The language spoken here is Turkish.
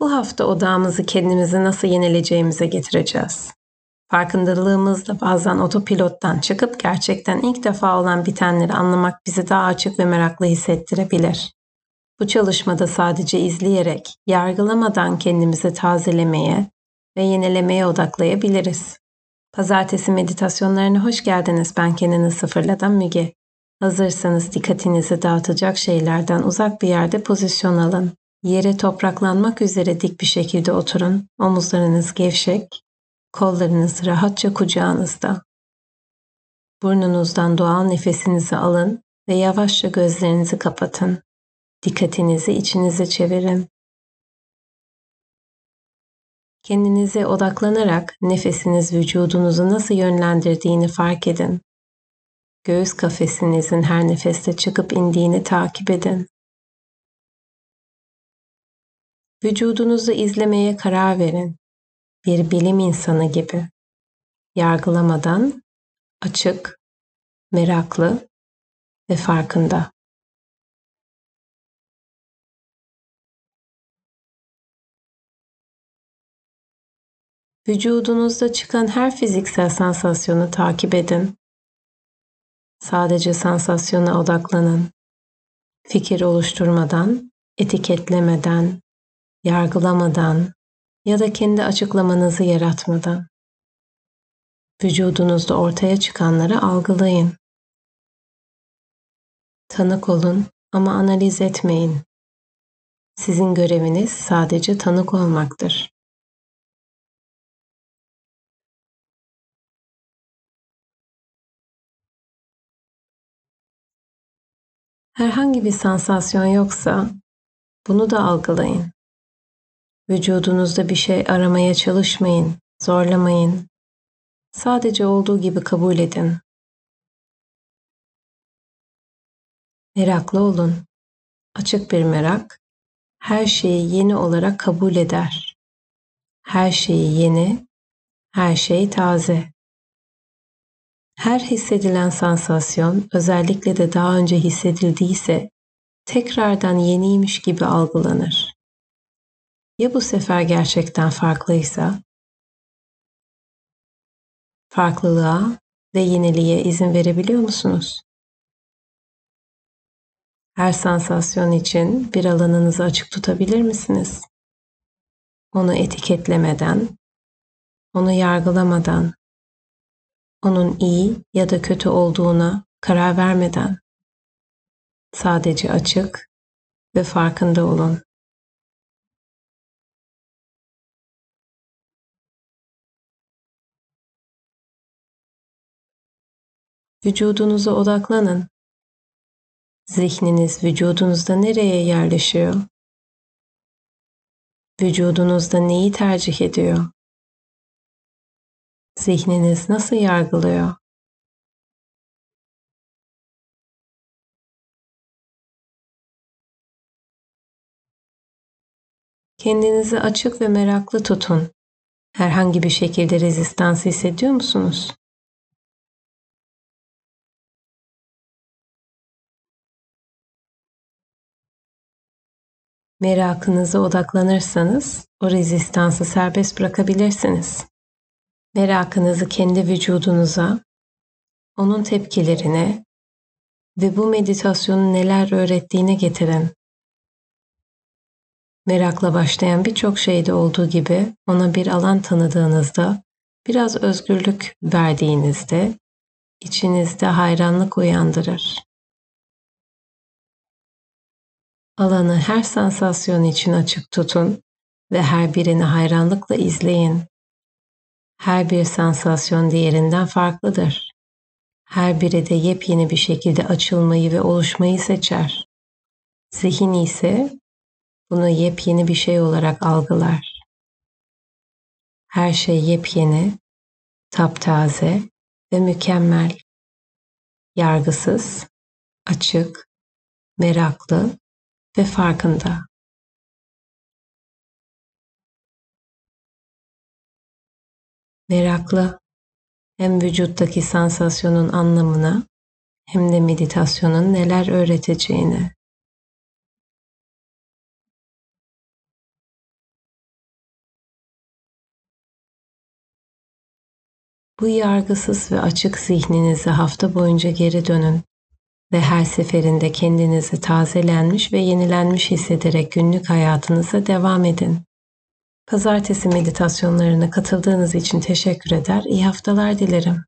Bu hafta odağımızı kendimizi nasıl yenileceğimize getireceğiz. Farkındalığımızla bazen otopilottan çıkıp gerçekten ilk defa olan bitenleri anlamak bizi daha açık ve meraklı hissettirebilir. Bu çalışmada sadece izleyerek, yargılamadan kendimizi tazelemeye ve yenilemeye odaklayabiliriz. Pazartesi meditasyonlarına hoş geldiniz. Ben kendini sıfırladan Müge. Hazırsanız dikkatinizi dağıtacak şeylerden uzak bir yerde pozisyon alın. Yere topraklanmak üzere dik bir şekilde oturun. Omuzlarınız gevşek, kollarınız rahatça kucağınızda. Burnunuzdan doğal nefesinizi alın ve yavaşça gözlerinizi kapatın. Dikkatinizi içinize çevirin. Kendinize odaklanarak nefesiniz vücudunuzu nasıl yönlendirdiğini fark edin. Göğüs kafesinizin her nefeste çıkıp indiğini takip edin. Vücudunuzu izlemeye karar verin. Bir bilim insanı gibi. Yargılamadan, açık, meraklı ve farkında. Vücudunuzda çıkan her fiziksel sansasyonu takip edin. Sadece sansasyona odaklanın. Fikir oluşturmadan, etiketlemeden, yargılamadan ya da kendi açıklamanızı yaratmadan. Vücudunuzda ortaya çıkanları algılayın. Tanık olun ama analiz etmeyin. Sizin göreviniz sadece tanık olmaktır. Herhangi bir sansasyon yoksa bunu da algılayın. Vücudunuzda bir şey aramaya çalışmayın, zorlamayın. Sadece olduğu gibi kabul edin. Meraklı olun. Açık bir merak her şeyi yeni olarak kabul eder. Her şeyi yeni, her şey taze. Her hissedilen sansasyon özellikle de daha önce hissedildiyse tekrardan yeniymiş gibi algılanır. Ya bu sefer gerçekten farklıysa? Farklılığa ve yeniliğe izin verebiliyor musunuz? Her sansasyon için bir alanınızı açık tutabilir misiniz? Onu etiketlemeden, onu yargılamadan, onun iyi ya da kötü olduğuna karar vermeden sadece açık ve farkında olun. Vücudunuza odaklanın. Zihniniz vücudunuzda nereye yerleşiyor? Vücudunuzda neyi tercih ediyor? Zihniniz nasıl yargılıyor? Kendinizi açık ve meraklı tutun. Herhangi bir şekilde rezistans hissediyor musunuz? Merakınıza odaklanırsanız o rezistansı serbest bırakabilirsiniz. Merakınızı kendi vücudunuza, onun tepkilerine ve bu meditasyonun neler öğrettiğine getirin. Merakla başlayan birçok şeyde olduğu gibi ona bir alan tanıdığınızda, biraz özgürlük verdiğinizde içinizde hayranlık uyandırır. Alanı her sansasyon için açık tutun ve her birini hayranlıkla izleyin. Her bir sansasyon diğerinden farklıdır. Her biri de yepyeni bir şekilde açılmayı ve oluşmayı seçer. Zihin ise bunu yepyeni bir şey olarak algılar. Her şey yepyeni, taptaze ve mükemmel. Yargısız, açık, meraklı ve farkında. Meraklı hem vücuttaki sansasyonun anlamına hem de meditasyonun neler öğreteceğine. Bu yargısız ve açık zihninizi hafta boyunca geri dönün ve her seferinde kendinizi tazelenmiş ve yenilenmiş hissederek günlük hayatınıza devam edin. Pazartesi meditasyonlarına katıldığınız için teşekkür eder, iyi haftalar dilerim.